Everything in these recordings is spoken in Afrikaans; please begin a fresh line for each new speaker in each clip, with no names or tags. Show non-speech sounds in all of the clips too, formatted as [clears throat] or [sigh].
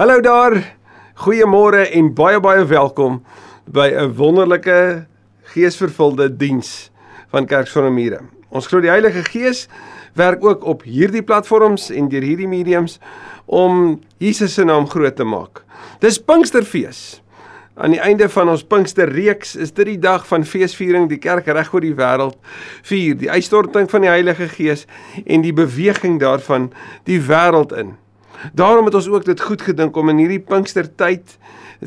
Hallo daar. Goeiemôre en baie baie welkom by 'n wonderlike geesvervulde diens van Kerk sonder mure. Ons glo die Heilige Gees werk ook op hierdie platforms en deur hierdie mediums om Jesus se naam groot te maak. Dis Pinksterfees. Aan die einde van ons Pinksterreeks is dit die dag van feesviering die kerk reg oor die wêreld vier, die uitstorting van die Heilige Gees en die beweging daarvan die wêreld in. Daarom het ons ook dit goed gedink om in hierdie Pinkstertyd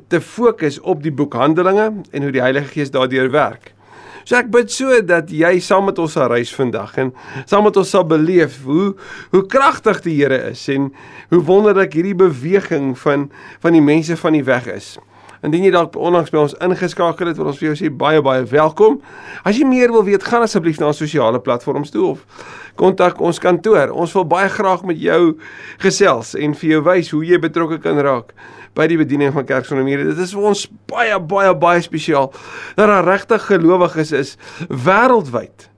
te fokus op die boek Handelinge en hoe die Heilige Gees daardeur werk. So ek bid so dat jy saam met ons sal reis vandag en saam met ons sal beleef hoe hoe kragtig die Here is en hoe wonderlik hierdie beweging van van die mense van die weg is. Indien jy dalk onlangs by ons ingeskakel het, wil ons vir jou sê baie baie welkom. As jy meer wil weet, gaan asseblief na ons sosiale platforms toe of kontak ons kantoor. Ons wil baie graag met jou gesels en vir jou wys hoe jy betrokke kan raak by die bediening van Kerk sonder mure. Dit is vir ons baie baie baie spesiaal dat daar regtig gelowiges is wêreldwyd.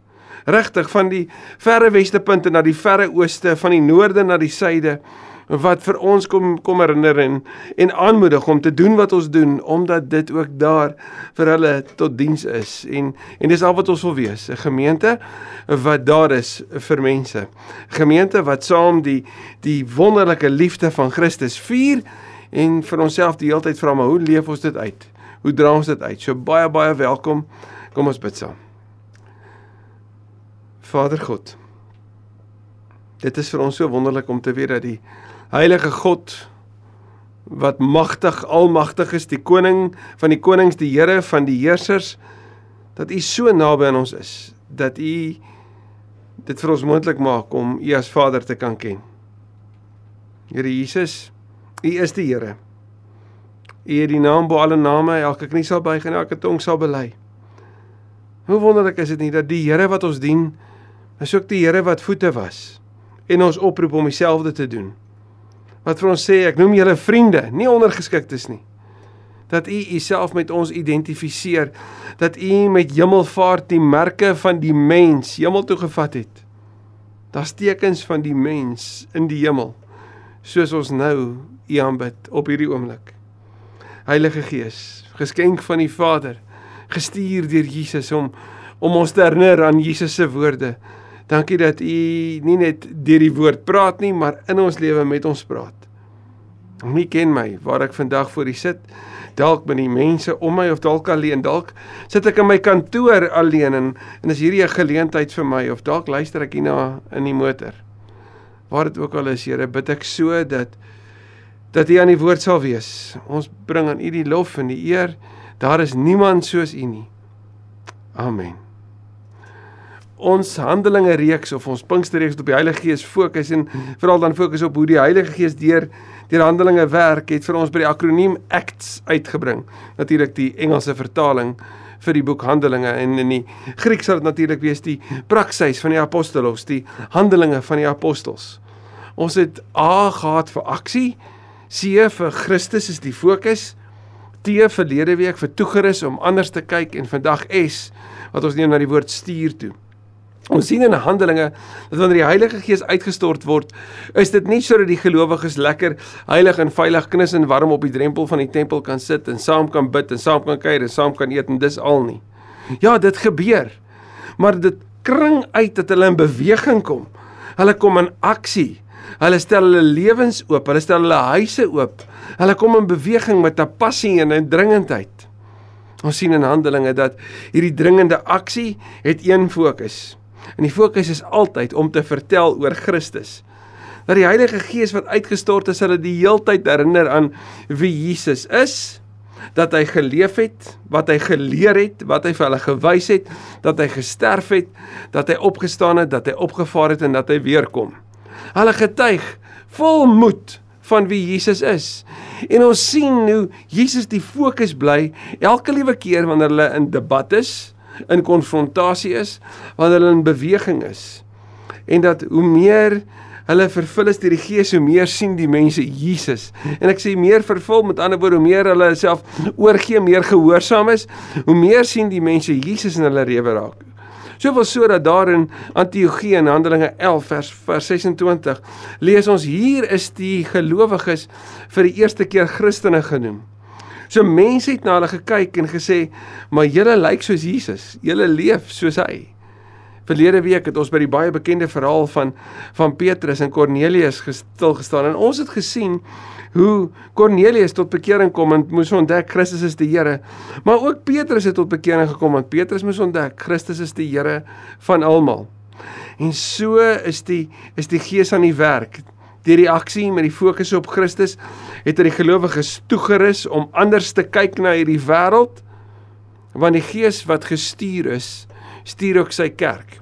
Regtig van die verre weste punte na die verre ooste, van die noorde na die suide wat vir ons kom kom herinner en en aanmoedig om te doen wat ons doen omdat dit ook daar vir hulle tot diens is. En en dis al wat ons wil wees 'n gemeente wat daar is vir mense. Gemeente wat saam die die wonderlike liefde van Christus vier en vir onsself die hele tyd vra maar hoe leef ons dit uit? Hoe dra ons dit uit? So baie baie welkom. Kom ons bid saam. Vader God Dit is vir ons so wonderlik om te weet dat die Heilige God wat magtig, almagtig is, die koning van die konings, die Here van die heersers, dat U so naby aan ons is, dat U dit vir ons moontlik maak om U as Vader te kan ken. Here Jesus, U is die Here. U het die naam bo alle name, elke knie sal buig en elke tong sal bely. Hoe wonderlik is dit nie dat die Here wat ons dien, is ook die Here wat voete was en ons oproep om dieselfde te doen wat vir ons sê ek noem julle vriende, nie ondergeskiktes nie. Dat u uself met ons identifiseer, dat u met hemelvaart die merke van die mens hemel toe gevat het. Daar's tekens van die mens in die hemel soos ons nou u aanbid op hierdie oomblik. Heilige Gees, geskenk van die Vader, gestuur deur Jesus om om ons te herinner aan Jesus se woorde Dankie dat U nie net deur die woord praat nie, maar in ons lewe met ons praat. U ken my waar ek vandag voor U sit, dalk met die mense om my of dalk alleen, dalk sit ek in my kantoor alleen en en is hierdie 'n geleentheid vir my of dalk luister ek hierna in die motor. Waar dit ook al is, Here, bid ek so dat dat U aan die woord sal wees. Ons bring aan U die lof en die eer. Daar is niemand soos U nie. Amen ons Handelinge reeks of ons Pinksterreeks op die Heilige Gees fokus en veral dan fokus op hoe die Heilige Gees deur deur Handelinge werk, het vir ons by die akroniem ACTS uitgebring. Natuurlik die Engelse vertaling vir die boek Handelinge en in die Grieks sal dit natuurlik wees die praksis van die apostolos, die Handelinge van die apostels. Ons het A gehad vir aksie, C vir Christus is die fokus, T verlede week vir toegerus om anders te kyk en vandag S wat ons neem na die woord stuur toe. Ons sien in Handelinge dat wanneer die Heilige Gees uitgestort word, is dit nie sodat die gelowiges lekker heilig en veilig knus en warm op die drempel van die tempel kan sit en saam kan bid en saam kan kuier en saam kan eet en dis al nie. Ja, dit gebeur. Maar dit kring uit dat hulle in beweging kom. Hulle kom in aksie. Hulle stel hulle lewens oop, hulle stel hulle huise oop. Hulle kom in beweging met 'n passie en 'n dringendheid. Ons sien in Handelinge dat hierdie dringende aksie het een fokus. En die fokus is altyd om te vertel oor Christus. Dat die Heilige Gees wat uitgestort is, hulle die heeltyd herinner aan wie Jesus is, dat hy geleef het, wat hy geleer het, wat hy vir hulle gewys het, dat hy gesterf het, dat hy opgestaan het, dat hy opgevaar het en dat hy weer kom. Hulle getuig vol moed van wie Jesus is. En ons sien hoe Jesus die fokus bly elke liewe keer wanneer hulle in debat is, in konfrontasie is, wanneer hulle in beweging is. En dat hoe meer hulle vervul is deur die Gees, hoe meer sien die mense Jesus. En ek sê meer vervul met ander woorde, hoe meer hulle self oorgee, meer gehoorsaam is, hoe meer sien die mense Jesus in hulle lewe raak. Soveel so dat daar in Antiochië in Handelinge 11 vers vers 26 lees ons hier is die gelowiges vir die eerste keer Christene genoem. So mense het na hulle gekyk en gesê, "Maar julle lyk soos Jesus. Julle leef soos hy." Verlede week het ons by die baie bekende verhaal van van Petrus en Kornelius gestil gestaan en ons het gesien hoe Kornelius tot bekering kom en moes ontdek Christus is die Here. Maar ook Petrus het tot bekering gekom want Petrus moes ontdek Christus is die Here van almal. En so is die is die Gees aan die werk. Die reaksie met die fokus op Christus het aan die gelowiges toegerus om anders te kyk na hierdie wêreld want die Gees wat gestuur is stuur ook sy kerk.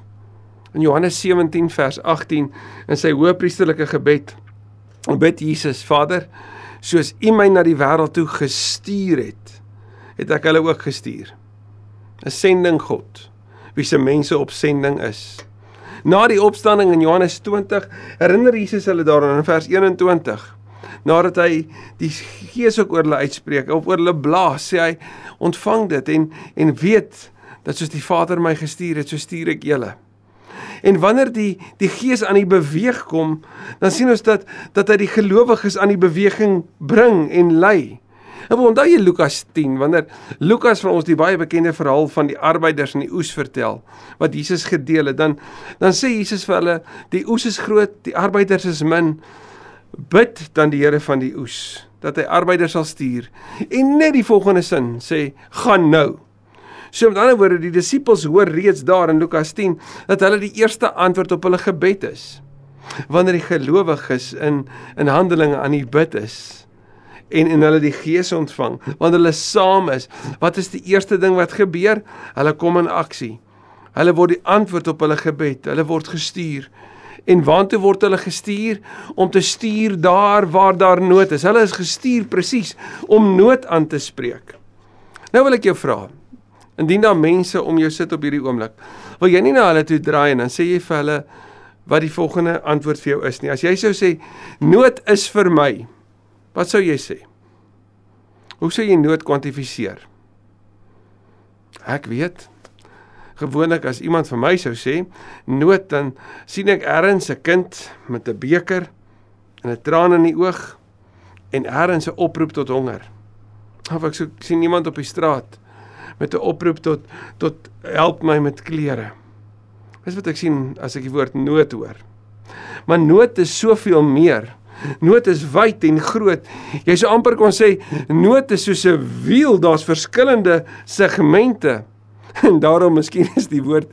In Johannes 17 vers 18 in sy hoëpriesterlike gebed bid Jesus, Vader, soos U my na die wêreld toe gestuur het, het ek hulle ook gestuur. 'n Sending God, wie se mense op sending is. Na die opstanding in Johannes 20 herinner Jesus hulle daaraan in vers 21 nadat hy die gees ook oor hulle uitspreek of oor hulle blaas sê hy ontvang dit en en weet dat soos die Vader my gestuur het, so stuur ek julle. En wanneer die die Gees aan die beweeg kom, dan sien ons dat dat hy die gelowiges aan die beweging bring en lei. En onthou jy Lukas 10 wanneer Lukas vir ons die baie bekende verhaal van die arbeiders in die oes vertel wat Jesus gedeel het, dan dan sê Jesus vir hulle, die oes is groot, die arbeiders is min. Bid dan die Here van die oes dat hy arbeiders sal stuur. En net die volgende sin sê, gaan nou. So met ander woorde, die disippels hoor reeds daar in Lukas 10 dat hulle die eerste antwoord op hulle gebed is. Wanneer die gelowiges in in Handelinge aan die bid is en en hulle die Gees ontvang, wanneer hulle saam is, wat is die eerste ding wat gebeur? Hulle kom in aksie. Hulle word die antwoord op hulle gebed, hulle word gestuur. En waantoe word hulle gestuur? Om te stuur daar waar daar nood is. Hulle is gestuur presies om nood aan te spreek. Nou wil ek jou vra, Indien daar mense om jou sit op hierdie oomblik, wil jy nie na hulle toe draai en dan sê jy vir hulle wat die volgende antwoord vir jou is nie. As jy sou sê nood is vir my, wat sou jy sê? Hoe sou jy nood kwantifiseer? Ek weet gewoonlik as iemand vir my sou sê nood dan sien ek ergens 'n kind met 'n beker en 'n traan in die oog en ergens 'n oproep tot honger. Of ek sien iemand op die straat met 'n oproep tot tot help my met klere. Dis wat ek sien as ek die woord nood hoor. Maar nood is soveel meer. Nood is wyd en groot. Jy sou amper kon sê nood is soos 'n wiel, daar's verskillende segmente. En daarom miskien is die woord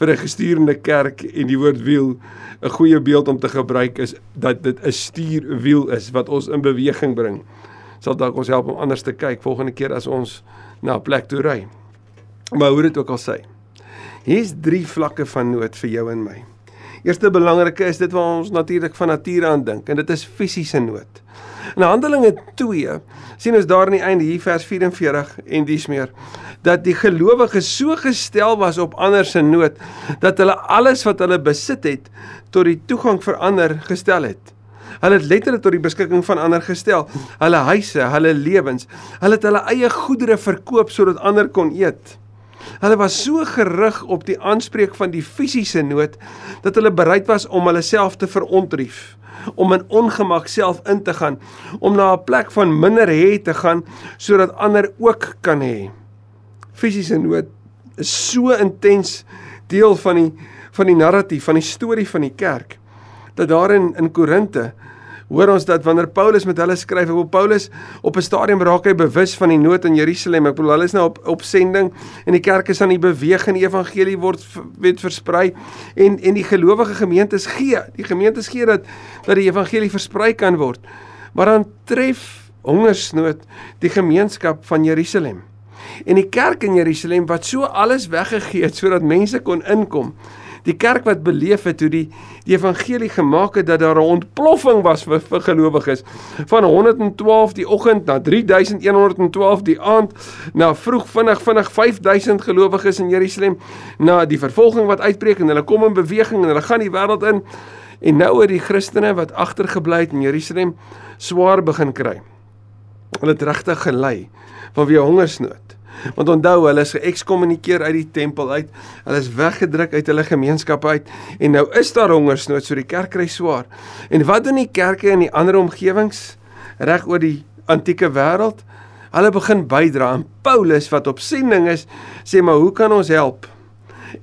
vir 'n gestuurde kerk en die woord wiel 'n goeie beeld om te gebruik is dat dit 'n stuurwiel is wat ons in beweging bring. Sal dalk ons help om anders te kyk volgende keer as ons na 'n plek toe ry. Maar hoe dit ook al sê. Hier's drie vlakke van nood vir jou en my. Eerste belangrike is dit waar ons natuurlik van nature aan dink en dit is fisiese nood. In Handelinge 2 sien ons daar aan die einde hier vers 44 en dis meer dat die gelowiges so gestel was op ander se nood dat hulle alles wat hulle besit het tot die toegang vir ander gestel het. Hulle het letterlik tot die beskikking van ander gestel. Hulle huise, hulle lewens, hulle het hulle eie goedere verkoop sodat ander kon eet. Hulle was so gerig op die aanspreek van die fisiese nood dat hulle bereid was om hulle self te verontrief, om in ongemak self in te gaan, om na 'n plek van minder hê te gaan sodat ander ook kan hê. Fisiese nood is so intens deel van die van die narratief van die storie van die kerk dat daar in in Korinte hoor ons dat wanneer Paulus met hulle skryf, op Paulus op 'n stadium raak hy bewus van die nood in Jerusalem. Ek bedoel hulle is nou op op sending en die kerk is aan die beweeg en die evangelie word word versprei en en die gelowige gemeentes gee. Die gemeentes gee dat dat die evangelie versprei kan word. Maar dan tref hongersnood die gemeenskap van Jerusalem. En die kerk in Jerusalem wat so alles weggegee het sodat mense kon inkom die kerk wat beleef het hoe die die evangelie gemaak het dat daar 'n ontploffing was vir, vir gelowiges van 112 die oggend na 3112 die aand na vroeg vinnig vinnig 5000 gelowiges in Jerusalem na die vervolging wat uitbreek en hulle kom in beweging en hulle gaan die wêreld in en nou oor die Christene wat agtergebly het in Jerusalem swaar begin kry. Hulle het regtig gelei van wie hongersnood. Want onthou, hulle is geëkskommunikeer uit die tempel uit. Hulle is weggedruk uit hulle gemeenskap uit en nou is daar hongersnood, so die kerk kry swaar. En wat doen die kerke in die ander omgewings reg oor die antieke wêreld? Hulle begin bydra en Paulus wat op sending is, sê maar hoe kan ons help?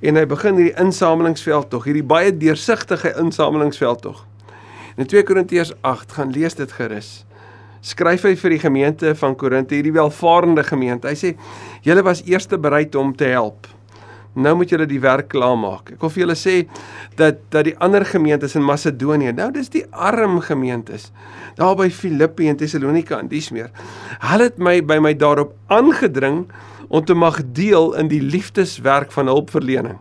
En hy begin hierdie insamelingsveld tog, hierdie baie deursigtige insamelingsveld tog. In 2 Korintiërs 8 gaan lees dit gerus skryf hy vir die gemeente van Korinte, hierdie welvarende gemeente. Hy sê: "Julle was eerste bereid om te help. Nou moet julle die werk klaarmaak." Ek wil vir julle sê dat dat die ander gemeentes in Macedonië, nou dis die arm gemeentes, daar by Filippi en Tessalonika en dis meer. Hulle het my by my daarop aangedring om te mag deel in die liefdeswerk van hulpverlening.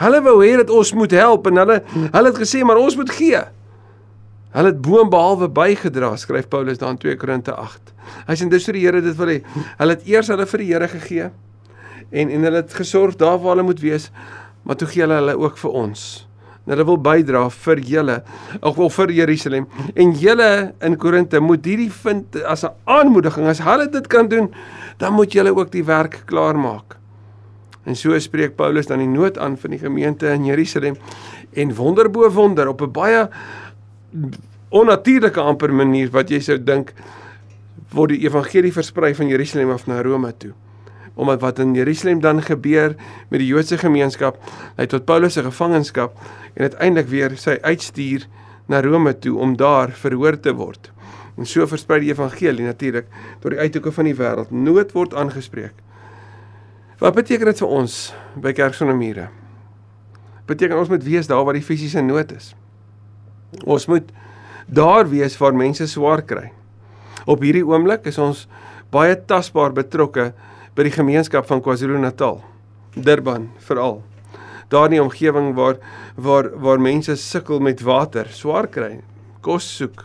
Hulle wou hê dat ons moet help en hulle hulle het gesê maar ons moet gee. Hulle het boom behalwe bygedra, skryf Paulus dan 2 Korinte 8. Hy sê dis vir die Here dit wil hê. Hulle het eers hulle vir die Here gegee en en hulle het gesorg daar waar hulle moet wees, maar toe gee hulle hulle ook vir ons. En hulle wil bydra vir julle, ook wel vir Jerusalem. En julle in Korinte moet hierdie vind as 'n aanmoediging. As hulle dit kan doen, dan moet julle ook die werk klaar maak. En so spreek Paulus dan die nood aan van die gemeente in Jerusalem en wonder bo wonder op 'n baie onnatuurlike amper manier wat jy sou dink word die evangelie versprei van Jerusalem af na Rome toe. Omdat wat in Jerusalem dan gebeur met die Joodse gemeenskap, lei tot Paulus se gevangenskap en uiteindelik weer sy uitstuur na Rome toe om daar verhoor te word. En so versprei die evangelie natuurlik tot die uithoeke van die wêreld. Nood word aangespreek. Wat beteken dit vir ons by Kerk sonder mure? Beteken ons moet wees daar waar die fisiese nood is. Ons moet daar wees waar mense swaar kry. Op hierdie oomblik is ons baie tasbaar betrokke by die gemeenskap van KwaZulu-Natal, Durban veral. Daar in die omgewing waar waar waar mense sukkel met water, swaar kry, kos soek,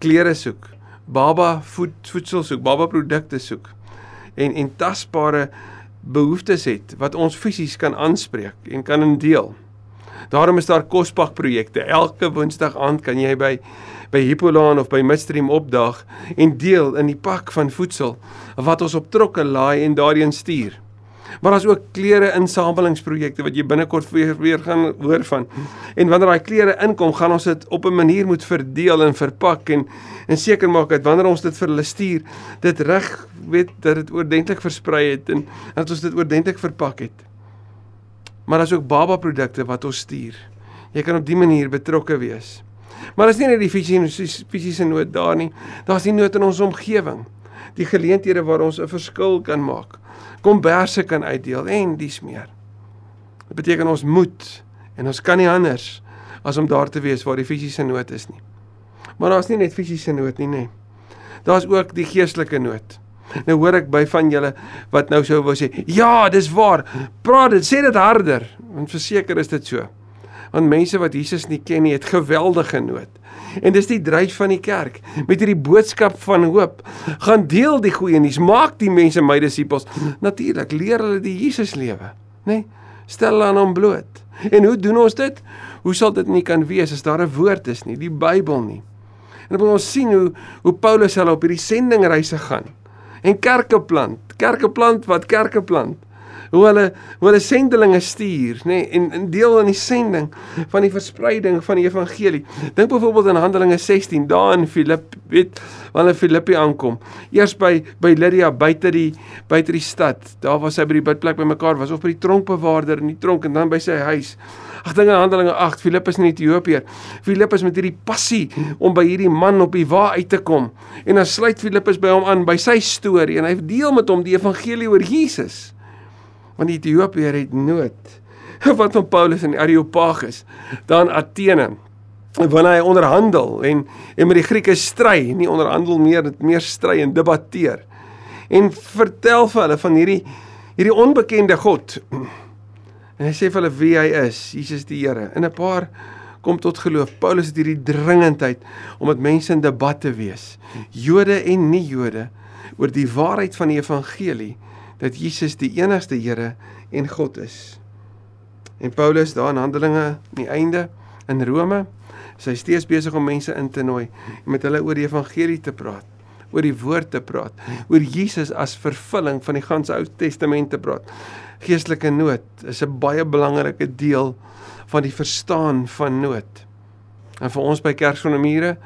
klere soek, baba voed, voedsel soek, baba produkte soek en en tasbare behoeftes het wat ons fisies kan aanspreek en kan deel. Daarom is daar kospak projekte. Elke Woensdag aand kan jy by by Hippolaan of by Midstream opdag en deel in die pak van voedsel wat ons op trokke laai en daarin stuur. Maar daar's ook klere insamelingsprojekte wat jy binnekort weer, weer gaan hoor van. En wanneer daai klere inkom, gaan ons dit op 'n manier moet verdeel en verpak en en seker maak dat wanneer ons dit vir hulle stuur, dit reg weet dat dit oordentlik versprei het en dat ons dit oordentlik verpak het. Maar daar's ook baba produkte wat ons stuur. Jy kan op dië manier betrokke wees. Maar as nie net die fisiese fisiese nood daar nie, daar's die nood in ons omgewing. Die geleenthede waar ons 'n verskil kan maak. Komberse kan uitdeel en dis meer. Dit beteken ons moet en ons kan nie anders as om daar te wees waar die fisiese nood is nie. Maar daar's nie net fisiese nood nie, nê. Daar's ook die geestelike nood. Nou hoor ek by van julle wat nou sou wou sê, "Ja, dis waar. Praat dit, sê dit harder." Want verseker is dit so. Want mense wat Jesus nie ken nie, het geweldige nood. En dis die dryf van die kerk met hierdie boodskap van hoop. Gaan deel die goeie nuus, maak die mense my disippels. Natuurlik leer hulle die Jesus lewe, nê? Nee, stel hulle aan hom bloot. En hoe doen ons dit? Hoe sal dit nie kan wees as daar 'n woord is nie, die Bybel nie? En dan moet ons sien hoe hoe Paulus hulle op hierdie sendingreise gaan en kerke plant. Kerke plant wat kerke plant. Hoe hulle hoe hulle sendelinge stuur, nê, nee, en 'n deel aan die sending van die verspreiding van die evangelie. Dink byvoorbeeld aan Handelinge 16, daar in Filippe, weet, wanneer Filippi aankom. Eers by by Lydia buite die buite die stad. Daar was hy by die bidplek bymekaar, was of by die tronkbewaarder in die tronk en dan by sy huis. Ag dinge Handelinge 8, Filippus in Ethiopië. Filippus met hierdie passie om by hierdie man op die wa uit te kom. En dan sluit Filippus by hom aan by sy storie en hy deel met hom die evangelie oor Jesus. Want die Ethiopiër het nood. [laughs] Wat van Paulus in Areopagus, daar in Athene wanneer hy onderhandel en en met die Grieke stry, nie onderhandel meer, dit meer stry en debatteer. En vertel vir hulle van hierdie hierdie onbekende God [clears throat] En hy sê vir hulle wie hy is, Jesus die Here. In 'n paar kom tot geloof. Paulus het hierdie dringendheid om met mense in debat te wees, Jode en nie Jode, oor die waarheid van die evangelie dat Jesus die enigste Here en God is. En Paulus daar in Handelinge aan die einde in Rome, is hy steeds besig om mense in te nooi en met hulle oor die evangelie te praat. oor die woord te praat, oor Jesus as vervulling van die ganse Ou Testament te praat. Geestelike nood is 'n baie belangrike deel van die verstaan van nood. En vir ons by Kerk sonder mure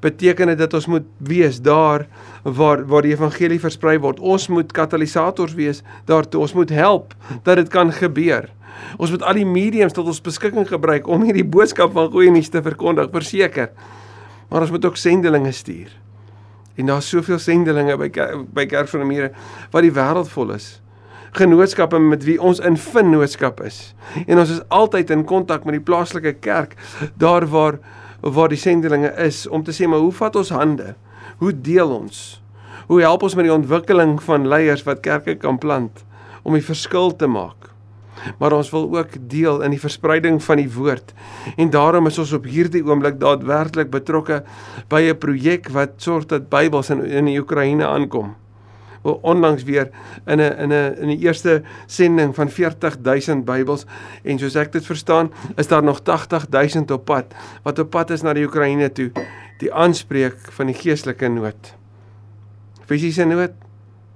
beteken dit dat ons moet wees daar waar waar die evangelie versprei word. Ons moet katalisators wees daartoe. Ons moet help dat dit kan gebeur. Ons moet al die mediums tot ons beskikking gebruik om hierdie boodskap van goeie nuus te verkondig, verseker. Maar ons moet ook sendelinge stuur. En daar's soveel sendelinge by by Kerk van die Mure wat die wêreld vol is. Genootskappe met wie ons in vennootskap is. En ons is altyd in kontak met die plaaslike kerk daar waar waar die sendelinge is om te sê maar hoe vat ons hande? Hoe deel ons? Hoe help ons met die ontwikkeling van leiers wat kerke kan plant om die verskil te maak? maar ons wil ook deel in die verspreiding van die woord. En daarom is ons op hierdie oomblik daadwerklik betrokke by 'n projek wat sorg dat Bybels in in die Oekraïne aankom. Onlangs weer in 'n in 'n in die eerste sending van 40000 Bybels en soos ek dit verstaan, is daar nog 80000 op pad wat op pad is na die Oekraïne toe. Die aanspreek van die geestelike nood. Fisiese nood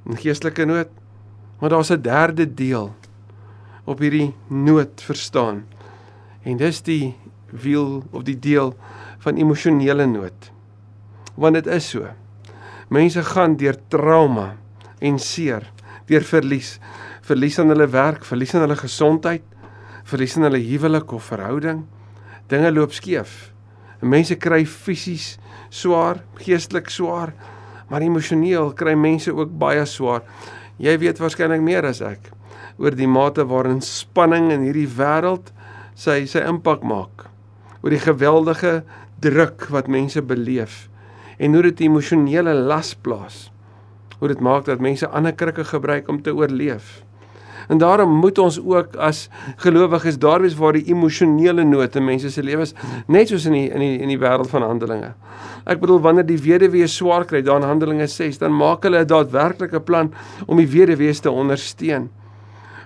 en geestelike nood. Maar daar's 'n derde deel op hierdie nood verstaan. En dis die wiel of die deel van emosionele nood. Want dit is so. Mense gaan deur trauma en seer, deur verlies, verlies aan hulle werk, verlies aan hulle gesondheid, verlies aan hulle huwelik of verhouding. Dinge loop skeef. Mense kry fisies swaar, geestelik swaar, maar emosioneel kry mense ook baie swaar. Jy weet waarskynlik meer as ek oor die mate waarin spanning in hierdie wêreld sy sy impak maak. Oor die geweldige druk wat mense beleef en hoe dit emosionele las plaas. Hoe dit maak dat mense ander krikke gebruik om te oorleef. En daarom moet ons ook as gelowiges daar wees waar die emosionele nood in mense se lewens net soos in die in die in die wêreld van Handelinge. Ek bedoel wanneer die weduwee swaar kry daar in Handelinge 6, dan maak hulle 'n daadwerklike plan om die weduwee te ondersteun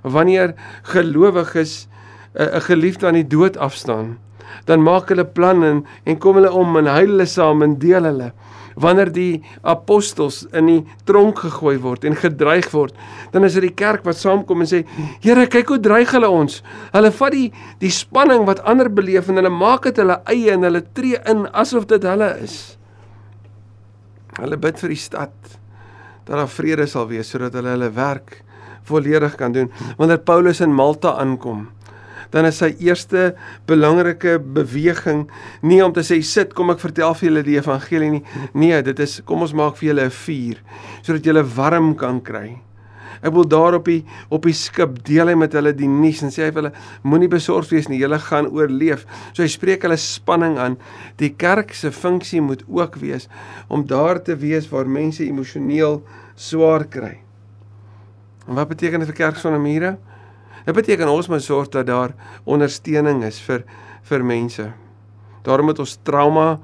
wanneer gelowiges eh, 'n uh, geliefde aan die dood afstaan, dan maak hulle planne en, en kom hulle om en huil hulle saam en deel hulle. Wanneer die apostels in die tronk gegooi word en gedreig word, dan is dit die kerk wat saamkom en sê: "Here, kyk hoe dreig hulle ons." Hulle vat die die spanning wat ander beleef en hulle maak dit hulle eie en hulle tree in asof dit hulle is. Hulle bid vir die stad dat daar vrede sal wees sodat hulle hulle werk volledig kan doen. Wanneer Paulus in Malta aankom, dan is sy eerste belangrike beweging nie om te sê sit kom ek vertel vir julle die evangelie nie. Nee, dit is kom ons maak vir julle 'n vuur sodat julle warm kan kry. Ek wil daar op die op die skip deel hy met hulle die nuus en sê hy vir hulle moenie besorgd wees nie, julle gaan oorleef. So hy spreek hulle spanning aan. Die kerk se funksie moet ook wees om daar te wees waar mense emosioneel swaar kry. En wat beteken dit vir kerk sonder mure? Dit beteken ons moet sorg dat daar ondersteuning is vir vir mense. Daarom moet ons trauma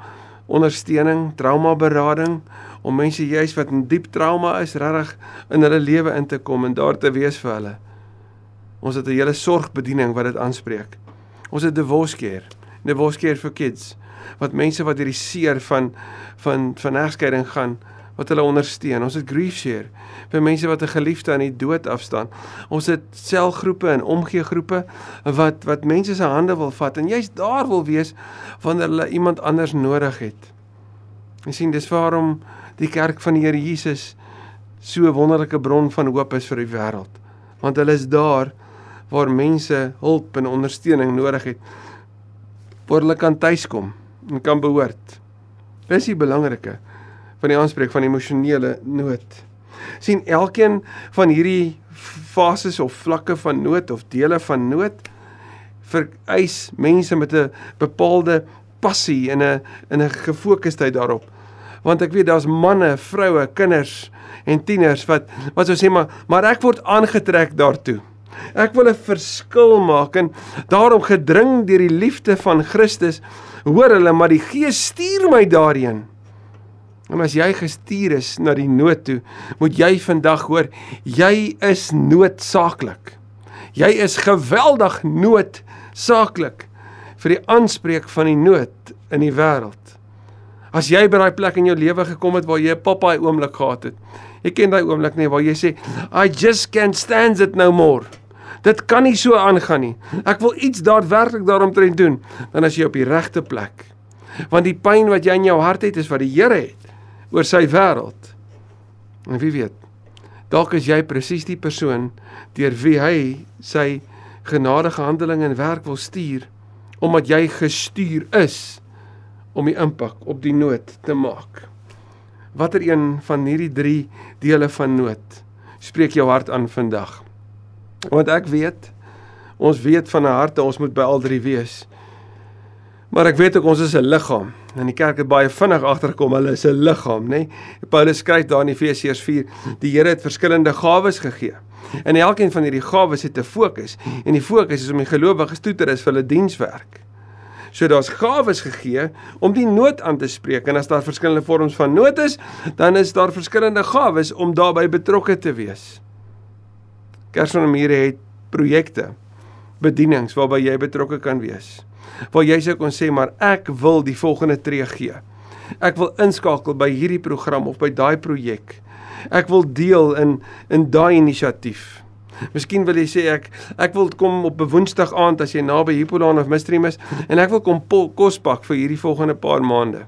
ondersteuning, trauma berading om mense juis wat in diep trauma is, regtig in hulle lewe in te kom en daar te wees vir hulle. Ons het 'n hele sorgbediening wat dit aanspreek. Ons het divorce care, divorce care for kids wat mense wat hierdie seer van van van egskeiding gaan wat hulle ondersteun. Ons het grief share vir mense wat 'n geliefde aan die dood afstaan. Ons het selgroepe en omgee groepe wat wat mense se hande wil vat en jy's daar wil wees wanneer hulle iemand anders nodig het. Jy sien dis waarom die kerk van die Here Jesus so 'n wonderlike bron van hoop is vir die wêreld. Want hulle is daar waar mense hulp en ondersteuning nodig het. Waar hulle kan tuiskom en kan behoort. Dis die belangrike van die aanspreek van emosionele nood. sien elkeen van hierdie fases of vlakke van nood of dele van nood vereis mense met 'n bepaalde passie en 'n in 'n gefokusdheid daarop. Want ek weet daar's manne, vroue, kinders en tieners wat wat sou sê maar maar ek word aangetrek daartoe. Ek wil 'n verskil maak en daarom gedring deur die liefde van Christus hoor hulle maar die Gees stuur my daarheen. En as jy gestuur is na die nood toe, moet jy vandag hoor, jy is noodsaaklik. Jy is geweldig noodsaaklik vir die aanspreek van die nood in die wêreld. As jy by daai plek in jou lewe gekom het waar jy 'n papaai oomblik gehad het. Ek ken daai oomblik nie waar jy sê I just can't stand it no more. Dit kan nie so aangaan nie. Ek wil iets daadwerklik daaromtrent doen. Dan as jy op die regte plek. Want die pyn wat jy in jou hart het is wat die Here het oor sy wêreld. En wie weet, dalk is jy presies die persoon deur wie hy sy genadige handeling en werk wil stuur omdat jy gestuur is om die impak op die nood te maak. Watter een van hierdie 3 dele van nood spreek jou hart aan vandag? Want ek weet ons weet van 'n harte ons moet by al drie wees. Maar ek weet ook ons is 'n liggaam. En die kerk het baie vinnig agtergekom hulle is 'n liggaam, nê? Nee? Paulus skryf daar in Efesiërs 4, die Here het verskillende gawes gegee. En elkeen van hierdie gawes het 'n fokus en die fokus is om die gelowiges toe te rus vir hulle dienswerk. So daar's gawes gegee om die nood aan te spreek en as daar verskillende vorms van nood is, dan is daar verskillende gawes om daarbey betrokke te wees. Kersonamiere het projekte, bedienings waarby jy betrokke kan wees. Waar jy sê kon sê maar ek wil die volgende tree gee. Ek wil inskakel by hierdie program of by daai projek. Ek wil deel in in daai inisiatief. Miskien wil jy sê ek ek wil kom op 'n Woensdag aand as jy naby Hippolaan of Mistream is en ek wil kom kos pak vir hierdie volgende paar maande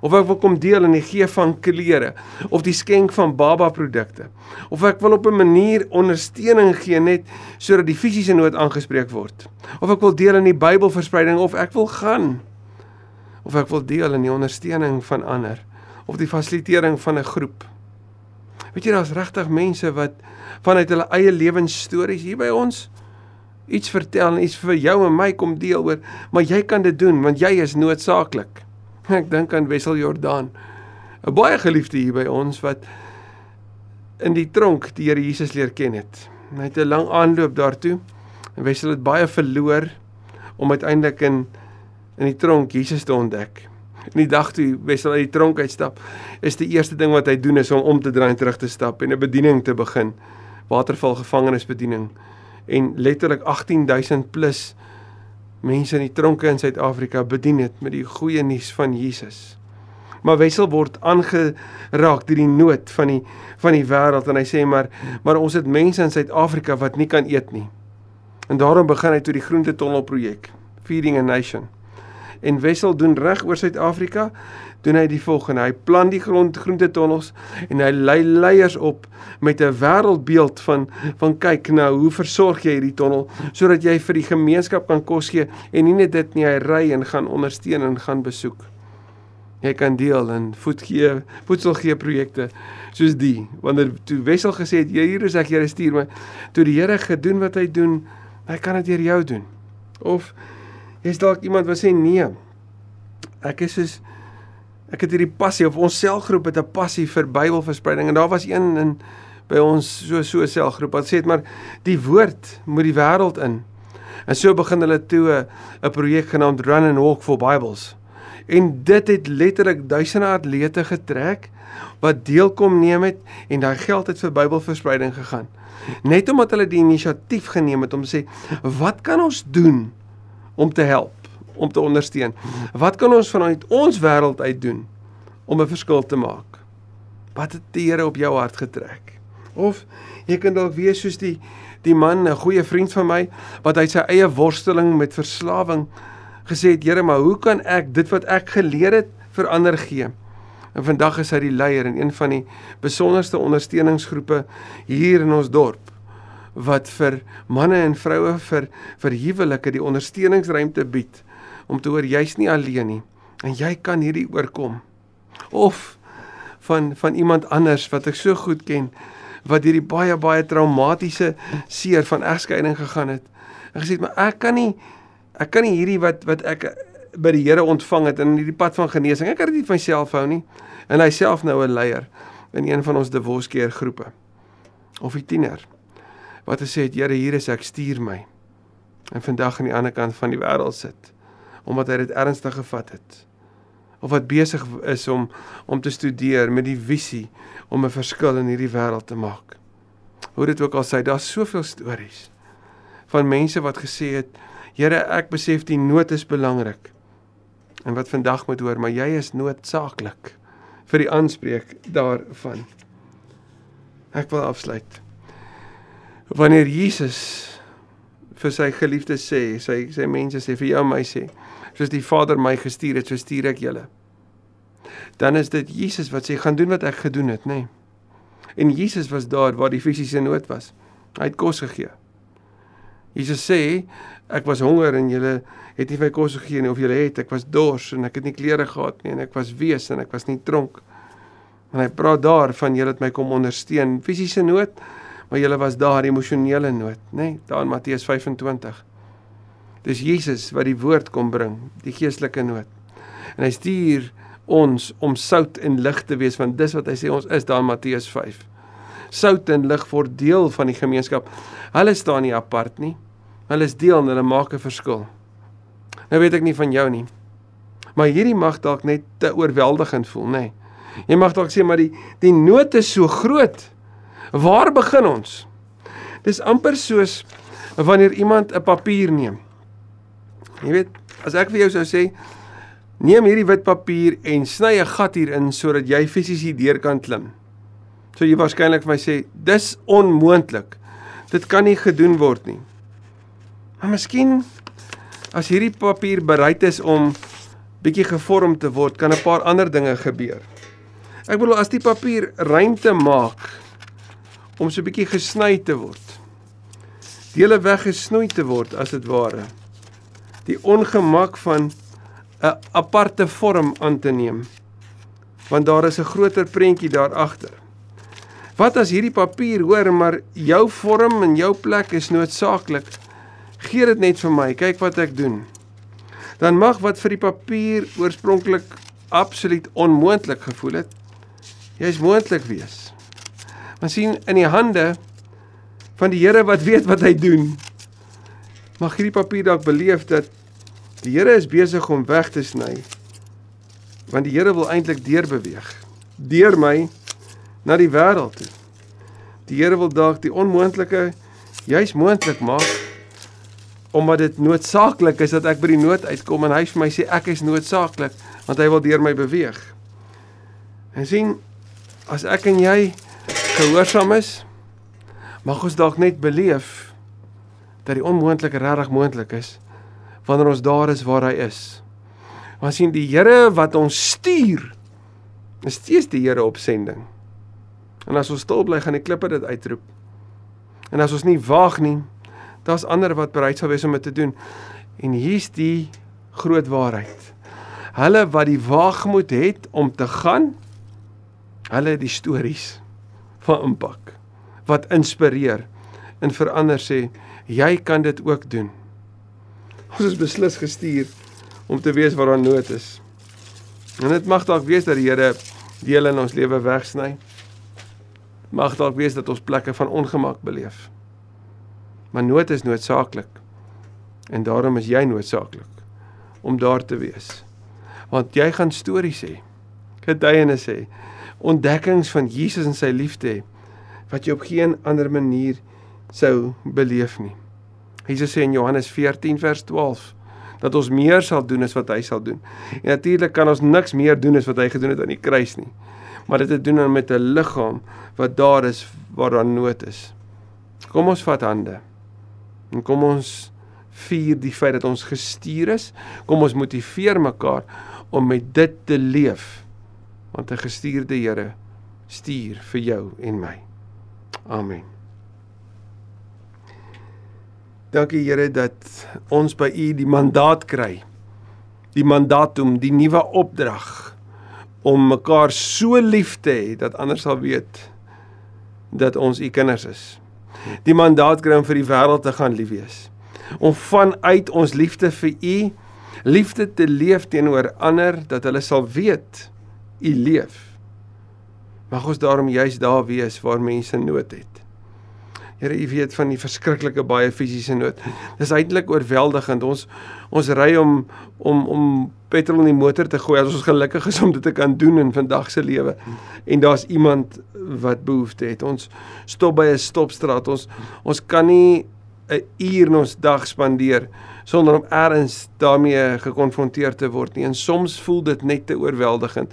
of ek wil kom deel in die gee van klere of die skenk van baba produkte of ek wil op 'n manier ondersteuning gee net sodat die fisiese nood aangespreek word of ek wil deel in die Bybelverspreiding of ek wil gaan of ek wil deel in die ondersteuning van ander of die fasilitering van 'n groep. Weet jy daar's regtig mense wat vanuit hulle eie lewensstories hier by ons iets vertel en iets vir jou en my kom deel oor maar jy kan dit doen want jy is noodsaaklik [laughs] Ek dink aan Wessel Jordaan. 'n Baie geliefde hier by ons wat in die tronk die Here Jesus leer ken het. Hy het 'n lang aanloop daartoe. En Wessel het baie verloor om uiteindelik in in die tronk Jesus te ontdek. In die dag toe Wessel uit die tronk uitstap, is die eerste ding wat hy doen is om om te draai en terug te stap en 'n bediening te begin. Waterval gevangenisbediening en letterlik 18000 plus mense in die tronke in Suid-Afrika bedien het met die goeie nuus van Jesus. Maar Wessel word aangeraak deur die nood van die van die wêreld en hy sê maar maar ons het mense in Suid-Afrika wat nie kan eet nie. En daarom begin hy toe die groentetonnel projek, Feeding a Nation. En Wessel doen reg oor Suid-Afrika doen hy die volgende. Hy plan die grond groentetonnels en hy lei leiers op met 'n wêreldbeeld van van kyk nou, hoe versorg jy hierdie tonnel sodat jy vir die gemeenskap kan kos gee en nie net dit nie, hy ry en gaan ondersteun en gaan besoek. Jy kan deel in voedgee, voedselgee projekte soos die. Wanneer toe Wessel gesê het, "Hier is ek, Here stuur my." Toe die Here gedoen wat hy doen, hy kan dit deur jou doen. Of is dalk iemand wat sê, "Nee. Ek is soos ek het hierdie passie of ons selgroep het 'n passie vir Bybelverspreiding en daar was een in by ons so so selgroep wat sê het maar die woord moet die wêreld in. En so begin hulle toe 'n projek genaamd Run and Walk for Bibles. En dit het letterlik duisende atlete getrek wat deel kom neem het en daai geld het vir Bybelverspreiding gegaan. Net omdat hulle die inisiatief geneem het om sê wat kan ons doen om te help? om te ondersteun. Wat kan ons vanuit ons wêreld uit doen om 'n verskil te maak? Wat het die Here op jou hart getrek? Of jy kan dalk wees soos die die man, 'n goeie vriend van my, wat uit sy eie worsteling met verslawing gesê het, Here, maar hoe kan ek dit wat ek geleer het vir ander gee? En vandag is hy die leier in een van die besonderste ondersteuningsgroepe hier in ons dorp wat vir manne en vroue vir vir huwelike die ondersteuningsruimte bied om te hoor jy's nie alleen nie en jy kan hierdie oorkom. Of van van iemand anders wat ek so goed ken wat hierdie baie baie traumatiese seer van egskeiding gegaan het. En gesê maar ek kan nie ek kan nie hierdie wat wat ek by die Here ontvang het in hierdie pad van genesing. Ek kan dit nie vir myself hou nie. En hy self nou 'n leier in een van ons divorcekeer groepe. Of 'n tiener wat gesê het Here hier is ek stuur my. En vandag aan die ander kant van die wêreld sit omdat hy dit ernstig gevat het of wat besig is om om te studeer met die visie om 'n verskil in hierdie wêreld te maak. Hoe dit ook al sê, daar's soveel stories van mense wat gesê het, Here, ek besef die nood is belangrik. en wat vandag moet hoor, maar jy is noodsaaklik vir die aanspreek daarvan. Ek wil afsluit. Wanneer Jesus vir sy geliefdes sê, sy sy mense sê vir jou en my sê, soos die Vader my gestuur het, so stuur ek julle. Dan is dit Jesus wat sê gaan doen wat ek gedoen het, nê. Nee. En Jesus was daar waar die fisiese nood was. Hy het kos gegee. Jesus sê ek was honger en julle het nie my kos gegee nie of julle het ek was dors en ek het nie klere gehad nie en ek was wees en ek was nie tronk. En hy praat daar van julle het my kom ondersteun fisiese nood maar julle was daar emosionele nood, nê? Nee, daar in Matteus 25. Dis Jesus wat die woord kom bring, die geestelike nood. En hy stuur ons om sout en lig te wees want dis wat hy sê ons is daar in Matteus 5. Sout en lig word deel van die gemeenskap. Hulle staan nie apart nie. Hulle is deel en hulle maak 'n verskil. Nou weet ek nie van jou nie. Maar hierdie mag dalk net te oorweldigend voel, nê? Nee. Jy mag dalk sê maar die die nood is so groot. Waar begin ons? Dis amper soos wanneer iemand 'n papier neem. Jy weet, as ek vir jou sou sê, neem hierdie wit papier en sny 'n gat hierin sodat jy fisies hierdeur kan klim. So jy waarskynlik vir my sê, dis onmoontlik. Dit kan nie gedoen word nie. Maar miskien as hierdie papier bereid is om bietjie gevorm te word, kan 'n paar ander dinge gebeur. Ek bedoel as die papier ruimte maak om so 'n bietjie gesny te word. Dele weggesnoei te word as dit ware. Die ongemak van 'n aparte vorm aan te neem. Want daar is 'n groter prentjie daar agter. Wat as hierdie papier hoor maar jou vorm en jou plek is noodsaaklik. Gee dit net vir my, kyk wat ek doen. Dan mag wat vir die papier oorspronklik absoluut onmoontlik gevoel het, jy's moontlik wees. Maar sien in die hande van die Here wat weet wat hy doen. Mag hierdie papier dalk beleef dat die Here is besig om weg te sny. Want die Here wil eintlik deurbeweeg deur my na die wêreld toe. Die Here wil dalk die onmoontlike juis moontlik maak omdat dit noodsaaklik is dat ek by die nood uitkom en hy vir my sê ek is noodsaaklik want hy wil deur my beweeg. En sien as ek en jy gehoorsaam is, mag ons dalk net beleef dat die onmoontlike regtig moontlik is wanneer ons daar is waar hy is. Want sien die Here wat ons stuur, is steeds die Here op sending. En as ons stil bly, gaan die klippe dit uitroep. En as ons nie waag nie, daar's ander wat bereid sal wees om dit te doen. En hier's die groot waarheid. Hulle wat die waagmoed het om te gaan, hulle het die stories van impak wat inspireer en verander sê jy kan dit ook doen. Ons is beslis gestuur om te wees waar daar nood is. En dit mag dalk wees dat die Here deel in ons lewe wegsny. Mag dalk wees dat ons plekke van ongemak beleef. Maar nood is noodsaaklik. En daarom is jy noodsaaklik om daar te wees. Want jy gaan stories sê. Getuienis sê ontdekkings van Jesus en sy liefde wat jy op geen ander manier sou beleef nie. Jesus sê in Johannes 14 vers 12 dat ons meer sal doen as wat hy sal doen. En natuurlik kan ons niks meer doen as wat hy gedoen het aan die kruis nie. Maar dit het doen met 'n liggaam wat daar is waar daar nood is. Kom ons vat hande. En kom ons vier die feit dat ons gestuur is. Kom ons motiveer mekaar om met dit te leef want 'n gestuurde Here stuur vir jou en my. Amen. Dankie Here dat ons by U die mandaat kry. Die mandaat om die nuwe opdrag om mekaar so lief te hê dat ander sal weet dat ons U kinders is. Die mandaat kry om vir die wêreld te gaan lief wees. Om vanuit ons liefde vir U liefde te leef teenoor ander dat hulle sal weet u leef. Mag ons daarom juis daar wees waar mense nood het. Here, u weet van die verskriklike baie fisiese nood. Dis eintlik oorweldigend. Ons ons ry om om om petrol in die motor te gooi as ons gelukkig is om dit te kan doen in vandag se lewe. En daar's iemand wat behoefte het. Ons stop by 'n stopstraat. Ons ons kan nie 'n uur in ons dag spandeer sonder om eers daarmee gekonfronteer te word nie. En soms voel dit net te oorweldigend.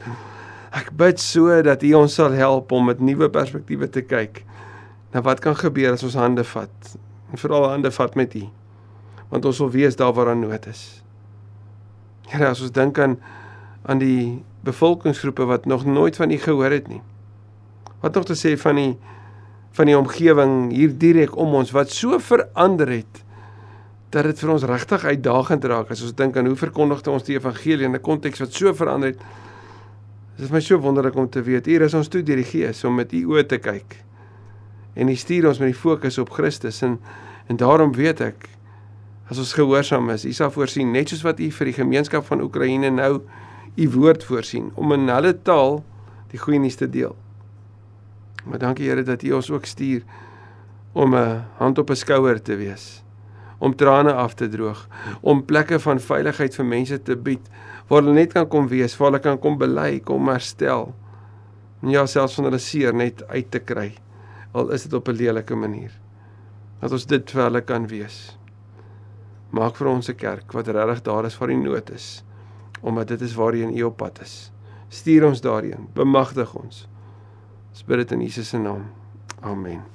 Ek bid so dat U ons sal help om met nuwe perspektiewe te kyk na wat kan gebeur as ons hande vat. En veral hande vat met U. Want ons wil weet daar waar daar nood is. Here, as ons dink aan aan die bevolkingsgroepe wat nog nooit van U gehoor het nie. Wat nog te sê van die van die omgewing hier direk om ons wat so verander het dat dit vir ons regtig uitdagend raak as ons dink aan hoe verkondigte ons die evangelie in 'n konteks wat so verander het. Dit is my so wonderlik om te weet hier is ons toe deur die Gees om met u oë te kyk. En hy stuur ons met die fokus op Christus en en daarom weet ek as ons gehoorsaam is, u sal voorsien net soos wat u vir die gemeenskap van Oekraïne nou u woord voorsien om in hulle taal die goeie nuus te deel. Maar dankie Here dat U ons ook stuur om 'n hand op 'n skouer te wees, om trane af te droog, om plekke van veiligheid vir mense te bied waar hulle net kan kom wees, waar hulle kan kom bely, kom herstel. En ja, selfs van hulle seer net uit te kry. Al is dit op 'n lelike manier. Dat ons dit vir hulle kan wees. Maak vir ons 'n kerk wat regtig daar is waar die nood is omdat dit is waarheen U op pad is. Stuur ons daarheen. Bemagtig ons. Ons bid dit in Jesus se naam. Amen.